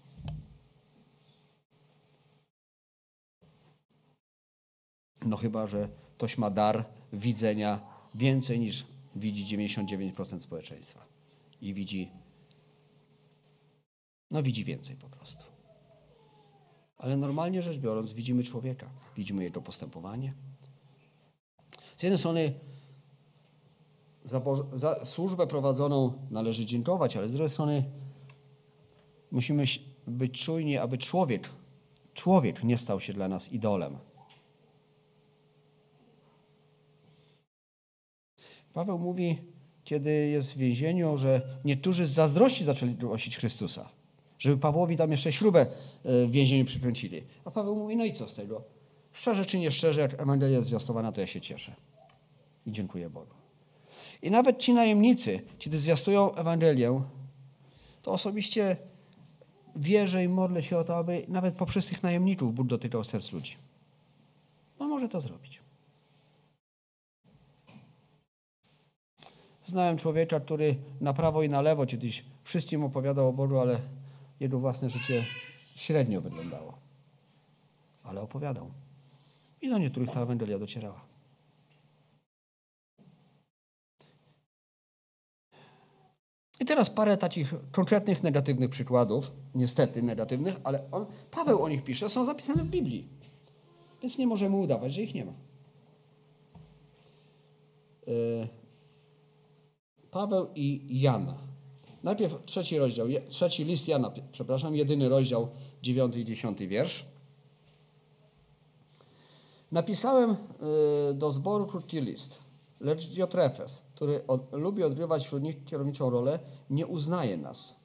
No chyba, że ktoś ma dar widzenia więcej niż widzi 99% społeczeństwa. I widzi, no widzi więcej po prostu. Ale normalnie rzecz biorąc, widzimy człowieka, widzimy jego postępowanie. Z jednej strony za, za służbę prowadzoną należy dziękować, ale z drugiej strony musimy być czujni, aby człowiek, człowiek nie stał się dla nas idolem. Paweł mówi, kiedy jest w więzieniu, że niektórzy z zazdrości zaczęli głosić Chrystusa. Żeby Pawłowi tam jeszcze śrubę e, w więzieniu przykręcili. A Paweł mówi, no i co z tego? Szczerze czy nie szczerze, jak Ewangelia jest zwiastowana, to ja się cieszę. I dziękuję Bogu. I nawet ci najemnicy, kiedy zwiastują Ewangelię, to osobiście wierzę i modlę się o to, aby nawet poprzez tych najemników Bóg dotykał serc ludzi. On może to zrobić. Znałem człowieka, który na prawo i na lewo kiedyś wszystkim opowiadał o Bogu, ale jego własne życie średnio wyglądało. Ale opowiadał. I do niektórych ta Ewangelia docierała. I teraz parę takich konkretnych negatywnych przykładów, niestety negatywnych, ale on, Paweł o nich pisze, są zapisane w Biblii. Więc nie możemy udawać, że ich nie ma. E, Paweł i Jana. Najpierw trzeci rozdział, trzeci list Jana, przepraszam, jedyny rozdział, dziewiąty i dziesiąty wiersz. Napisałem y, do zboru krótki list, lecz Diotrefes, który od, lubi odgrywać wśród nich kierowniczą rolę, nie uznaje nas.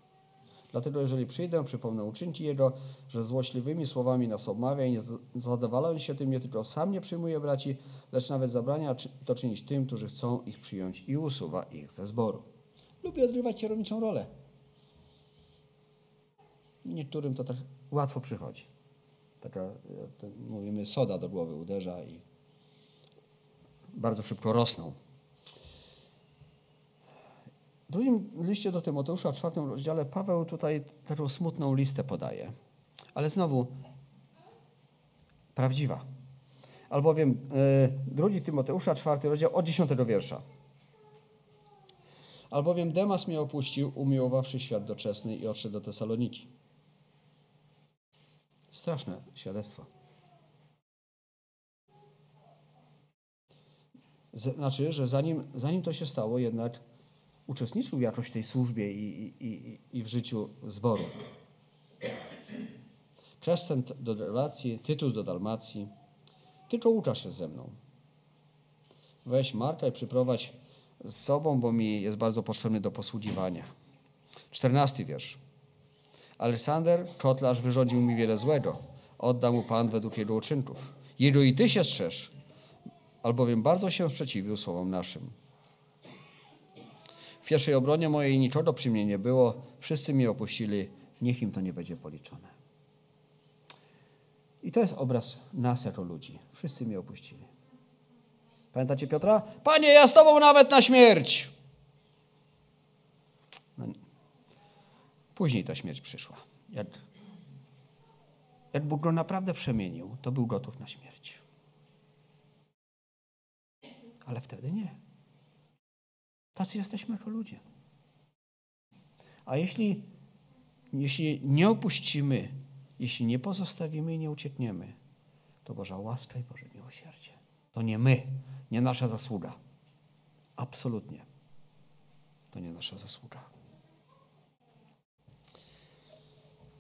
Dlatego jeżeli przyjdę, przypomnę uczynki Jego, że złośliwymi słowami nas obmawia i nie zadowalając się tym, nie tylko sam nie przyjmuje braci, lecz nawet zabrania to czynić tym, którzy chcą ich przyjąć i usuwa ich ze zboru. Lubi odgrywać kierowniczą rolę. Niektórym to tak łatwo przychodzi. Taka, mówimy, soda do głowy uderza i bardzo szybko rosną. W drugim liście do Tymoteusza, w czwartym rozdziale, Paweł tutaj taką smutną listę podaje. Ale znowu prawdziwa. Albowiem yy, drugi Tymoteusza, czwarty rozdział, od dziesiątego wiersza. Albowiem Demas mnie opuścił, umiłowawszy świat doczesny i odszedł do Tesaloniki. Straszne świadectwo. Znaczy, że zanim, zanim to się stało, jednak uczestniczył jakoś w tej służbie i, i, i w życiu zboru. Przestęp do relacji, tytuł do Dalmacji. Tylko Łukasz jest ze mną. Weź Marka i przyprowadź z sobą, bo mi jest bardzo potrzebny do posługiwania. Czternasty wiersz. Aleksander, kotlarz, wyrządził mi wiele złego. Odda mu Pan według jego uczynków. Jego i ty się strzeż, albowiem bardzo się sprzeciwił słowom naszym. W pierwszej obronie mojej nikogo przy mnie nie było, wszyscy mnie opuścili, niech im to nie będzie policzone. I to jest obraz nas jako ludzi. Wszyscy mnie opuścili. Pamiętacie Piotra? Panie, ja z tobą nawet na śmierć. Później ta śmierć przyszła. Jak, jak Bóg go naprawdę przemienił, to był gotów na śmierć. Ale wtedy nie. Tacy jesteśmy jako ludzie. A jeśli, jeśli nie opuścimy, jeśli nie pozostawimy i nie uciekniemy, to Boża łaska i Boże miłosierdzie. To nie my, nie nasza zasługa. Absolutnie. To nie nasza zasługa.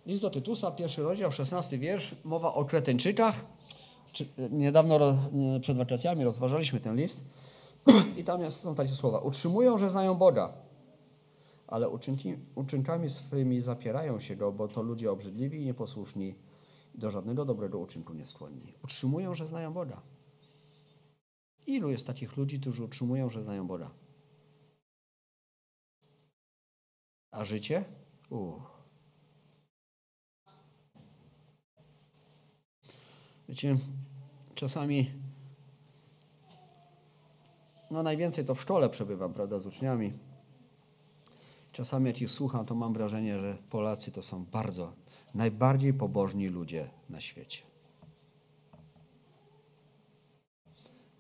List do Tytusa, pierwszy rozdział, szesnasty wiersz, mowa o Kretyńczykach. Niedawno przed wakacjami rozważaliśmy ten list i tam jest, są takie słowa. Utrzymują, że znają Boga, ale uczynki, uczynkami swymi zapierają się Go, bo to ludzie obrzydliwi i nieposłuszni i do żadnego dobrego uczynku nie skłonni. Utrzymują, że znają Boga. Ilu jest takich ludzi, którzy utrzymują, że znają Boga? A życie? Uch. Wiecie, czasami, no najwięcej to w szkole przebywam, prawda, z uczniami. Czasami jak ich słucham, to mam wrażenie, że Polacy to są bardzo, najbardziej pobożni ludzie na świecie.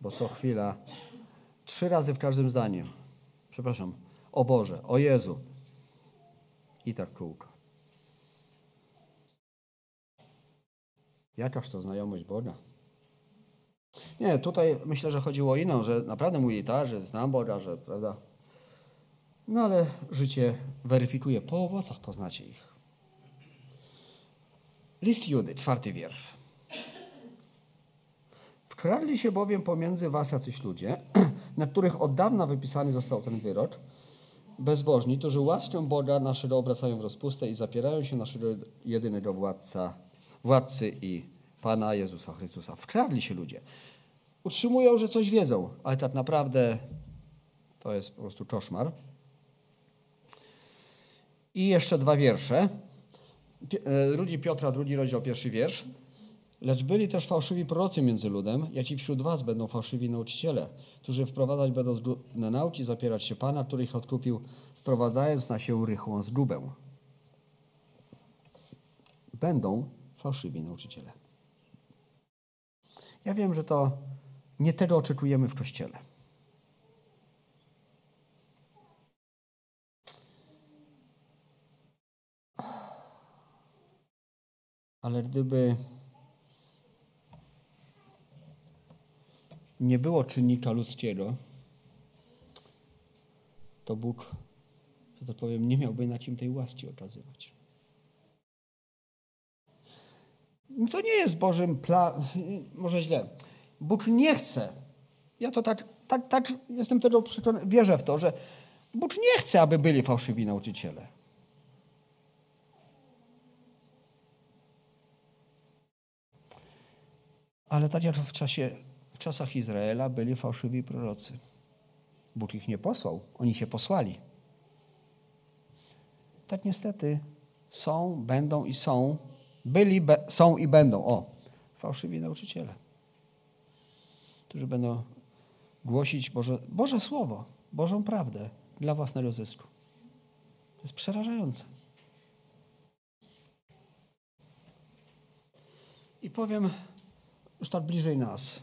Bo co chwila, trzy razy w każdym zdaniu, przepraszam, o Boże, o Jezu i tak kółko. Jakaż to znajomość Boga? Nie, tutaj myślę, że chodziło o inną, że naprawdę mówi tak, że znam Boga, że prawda. No ale życie weryfikuje. Po owocach poznacie ich. List Judy, czwarty wiersz. Wkradli się bowiem pomiędzy was jacyś ludzie, na których od dawna wypisany został ten wyrok, bezbożni, którzy łaskę Boga naszego obracają w rozpustę i zapierają się naszego jedynego władca, władcy i Pana Jezusa Chrystusa. Wkradli się ludzie. Utrzymują, że coś wiedzą, ale tak naprawdę to jest po prostu koszmar. I jeszcze dwa wiersze. E, ludzi Piotra, drugi rozdział, pierwszy wiersz. Lecz byli też fałszywi prorocy między ludem, jak i wśród was będą fałszywi nauczyciele, którzy wprowadzać będą zgubne nauki, zapierać się Pana, który ich odkupił, wprowadzając na się rychłą zgubę. Będą fałszywi nauczyciele. Ja wiem, że to nie tego oczekujemy w Kościele. Ale gdyby nie było czynnika ludzkiego, to Bóg, że tak powiem, nie miałby na kim tej łaski okazywać. To nie jest Bożym plan, może źle. Bóg nie chce. Ja to tak, tak, tak jestem tego przekonany, wierzę w to, że Bóg nie chce, aby byli fałszywi nauczyciele. Ale tak jak w, czasie, w czasach Izraela byli fałszywi prorocy. Bóg ich nie posłał, oni się posłali. Tak niestety są, będą i są, byli, be, są i będą, o, fałszywi nauczyciele, którzy będą głosić Boże, Boże Słowo, Bożą prawdę dla własnego zysku. To jest przerażające. I powiem, już tak bliżej nas.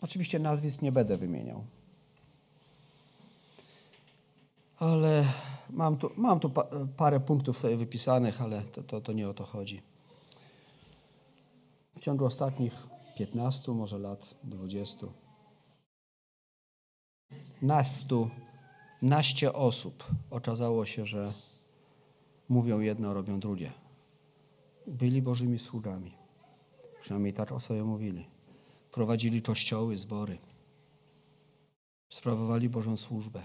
Oczywiście nazwisk nie będę wymieniał. Ale mam tu, mam tu parę punktów sobie wypisanych, ale to, to, to nie o to chodzi. Ciągu ostatnich 15, może lat 20 nastu, naście osób okazało się, że mówią jedno, robią drugie. Byli Bożymi sługami. Przynajmniej tak o sobie mówili. Prowadzili kościoły, zbory. Sprawowali Bożą służbę.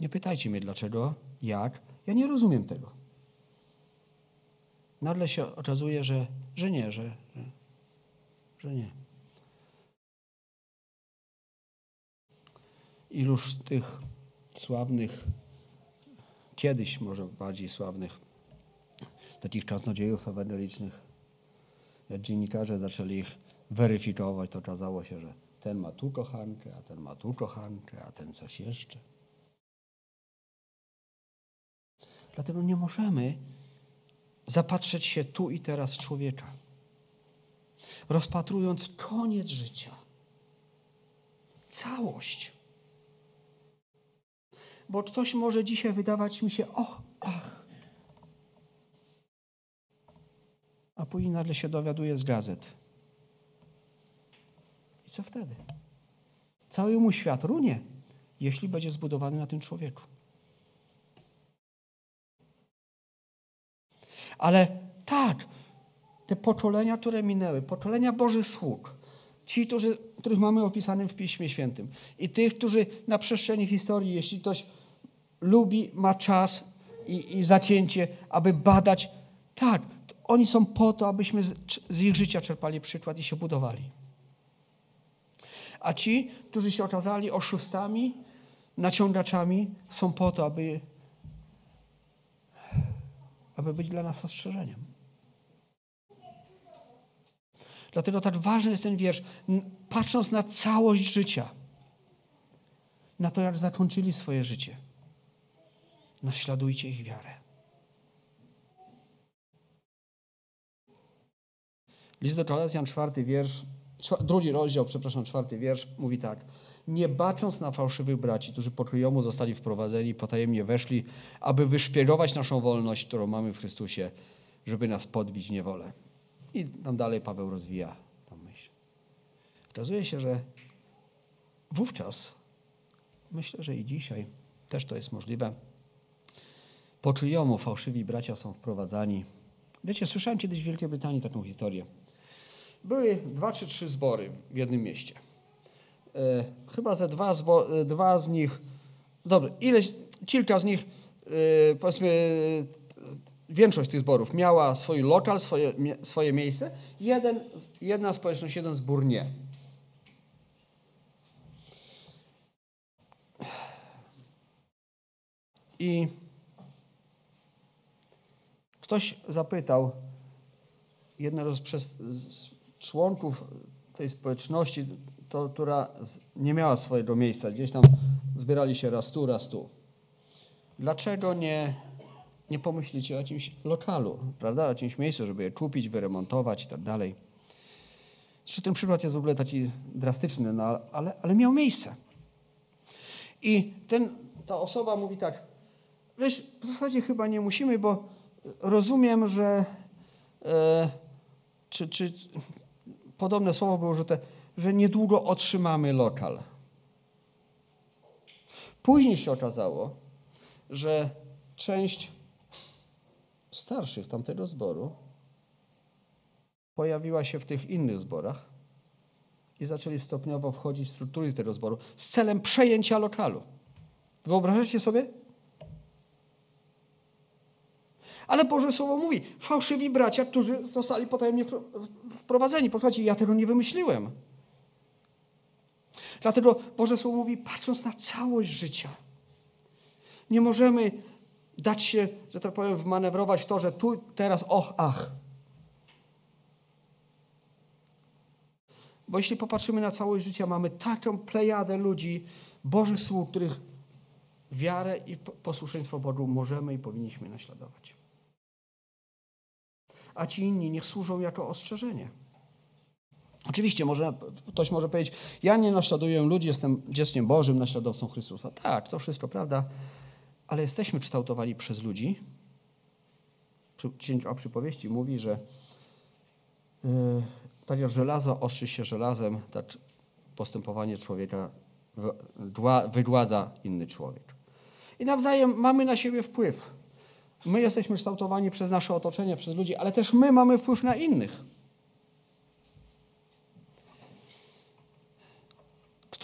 Nie mnie dlaczego, jak. Ja nie rozumiem tego. Nagle się okazuje, że, że nie, że, że, że nie. Iluż tych sławnych, kiedyś może bardziej sławnych, takich czasnodziejów ewangelicznych, jak dziennikarze zaczęli ich weryfikować, to okazało się, że ten ma tu kochankę, a ten ma tu kochankę, a ten coś jeszcze. Dlatego nie możemy zapatrzeć się tu i teraz człowieka, rozpatrując koniec życia, całość. Bo ktoś może dzisiaj wydawać mi się, och, ach. A później nagle się dowiaduje z gazet. I co wtedy? Cały mu świat runie, jeśli będzie zbudowany na tym człowieku. Ale tak, te poczolenia, które minęły, poczolenia Bożych sług, ci, którzy, których mamy opisanym w Piśmie Świętym i tych, którzy na przestrzeni historii, jeśli ktoś lubi, ma czas i, i zacięcie, aby badać, tak, oni są po to, abyśmy z, z ich życia czerpali przykład i się budowali. A ci, którzy się okazali oszustami, naciągaczami, są po to, aby aby być dla nas ostrzeżeniem. Dlatego tak ważny jest ten wiersz. Patrząc na całość życia, na to, jak zakończyli swoje życie, naśladujcie ich wiarę. List do Galacjan, czwarty wiersz, drugi rozdział, przepraszam, czwarty wiersz, mówi tak nie bacząc na fałszywych braci, którzy po czyjomu zostali wprowadzeni, potajemnie weszli, aby wyszpiegować naszą wolność, którą mamy w Chrystusie, żeby nas podbić w niewolę. I tam dalej Paweł rozwija tę myśl. Okazuje się, że wówczas, myślę, że i dzisiaj też to jest możliwe, po czyjomu fałszywi bracia są wprowadzani. Wiecie, słyszałem kiedyś w Wielkiej Brytanii taką historię. Były dwa czy trzy zbory w jednym mieście. E, chyba ze dwa, zbo, e, dwa z nich, dobrze, ileś, kilka z nich, e, powiedzmy, większość tych zborów miała swój lokal, swoje, swoje miejsce. Jeden, jedna społeczność, jeden zbór nie. I ktoś zapytał jednego z, z członków tej społeczności, to, która nie miała swojego miejsca. Gdzieś tam zbierali się raz tu, raz tu. Dlaczego nie, nie pomyślicie o jakimś lokalu, prawda? O jakimś miejscu, żeby je kupić, wyremontować i tak dalej. Zresztą ten przykład jest w ogóle taki drastyczny, no, ale, ale miał miejsce. I ten, ta osoba mówi tak, wiesz, w zasadzie chyba nie musimy, bo rozumiem, że e, czy, czy podobne słowo było użyte, że niedługo otrzymamy lokal. Później się okazało, że część starszych tamtego zboru pojawiła się w tych innych zborach i zaczęli stopniowo wchodzić w struktury tego zboru z celem przejęcia lokalu. Wyobrażacie sobie? Ale Boże Słowo mówi, fałszywi bracia, którzy zostali potajemnie wprowadzeni. Posłuchajcie, ja tego nie wymyśliłem. Dlatego Boże Słowo mówi, patrząc na całość życia, nie możemy dać się, że tak powiem, wmanewrować w to, że tu, teraz, och, ach. Bo jeśli popatrzymy na całość życia, mamy taką plejadę ludzi, Bożych sług, których wiarę i posłuszeństwo Bogu możemy i powinniśmy naśladować. A ci inni niech służą jako ostrzeżenie. Oczywiście może, ktoś może powiedzieć, ja nie naśladuję ludzi, jestem dzieckiem Bożym, naśladowcą Chrystusa. Tak, to wszystko prawda, ale jesteśmy kształtowani przez ludzi. Księć o przypowieści mówi, że yy, tak jak żelazo ostrzy się żelazem, tak postępowanie człowieka wydładza inny człowiek. I nawzajem mamy na siebie wpływ. My jesteśmy kształtowani przez nasze otoczenie, przez ludzi, ale też my mamy wpływ na innych.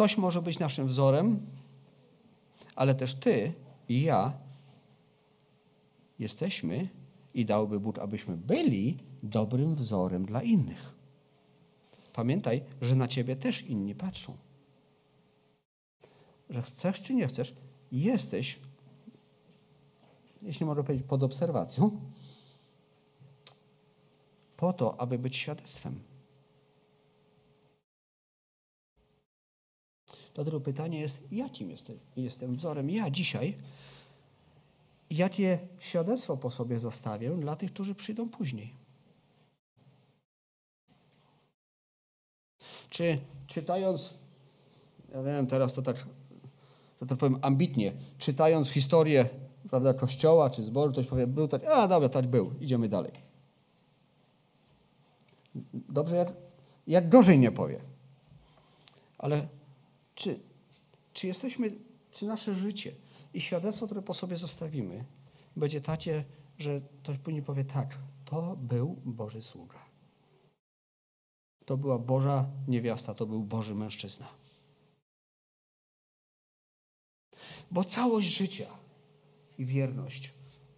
Ktoś może być naszym wzorem, ale też ty i ja jesteśmy i dałby Bóg, abyśmy byli dobrym wzorem dla innych. Pamiętaj, że na ciebie też inni patrzą. Że chcesz czy nie chcesz, jesteś, jeśli mogę powiedzieć, pod obserwacją, po to, aby być świadectwem. Dlatego pytanie jest, jakim jestem, jestem wzorem ja dzisiaj? Jakie świadectwo po sobie zostawię dla tych, którzy przyjdą później? Czy czytając, ja wiem, teraz to tak, że tak powiem, ambitnie, czytając historię prawda, kościoła czy zboru, ktoś powie, był tak, a dobra, tak był, idziemy dalej. Dobrze, jak, jak gorzej nie powie. Ale czy, czy jesteśmy, czy nasze życie i świadectwo, które po sobie zostawimy, będzie takie, że ktoś później powie tak, to był Boży sługa. To była Boża niewiasta, to był Boży mężczyzna. Bo całość życia i wierność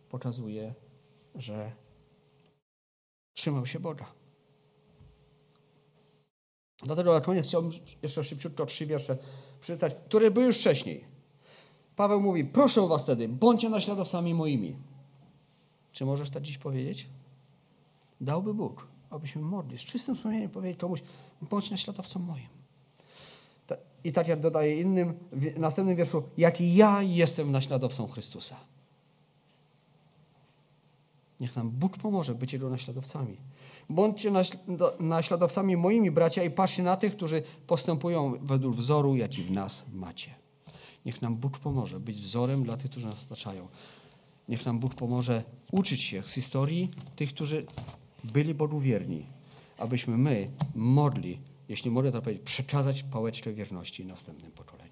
pokazuje, że trzymał się Boga. Dlatego na koniec chciałbym jeszcze szybciutko trzy wiersze przeczytać, które były już wcześniej. Paweł mówi, proszę was wtedy, bądźcie naśladowcami moimi. Czy możesz tak dziś powiedzieć? Dałby Bóg, abyśmy modli, z czystym sumieniem powiedzieć komuś, bądź naśladowcą moim. I tak jak dodaje innym, w następnym wierszu, jak ja jestem naśladowcą Chrystusa. Niech nam Bóg pomoże być Jego naśladowcami. Bądźcie naśladowcami moimi, bracia, i patrzcie na tych, którzy postępują według wzoru, jaki w nas macie. Niech nam Bóg pomoże być wzorem dla tych, którzy nas otaczają. Niech nam Bóg pomoże uczyć się z historii tych, którzy byli Bogu wierni, abyśmy my mogli, jeśli mogę to powiedzieć, przekazać pałeczkę wierności następnym pokoleniom.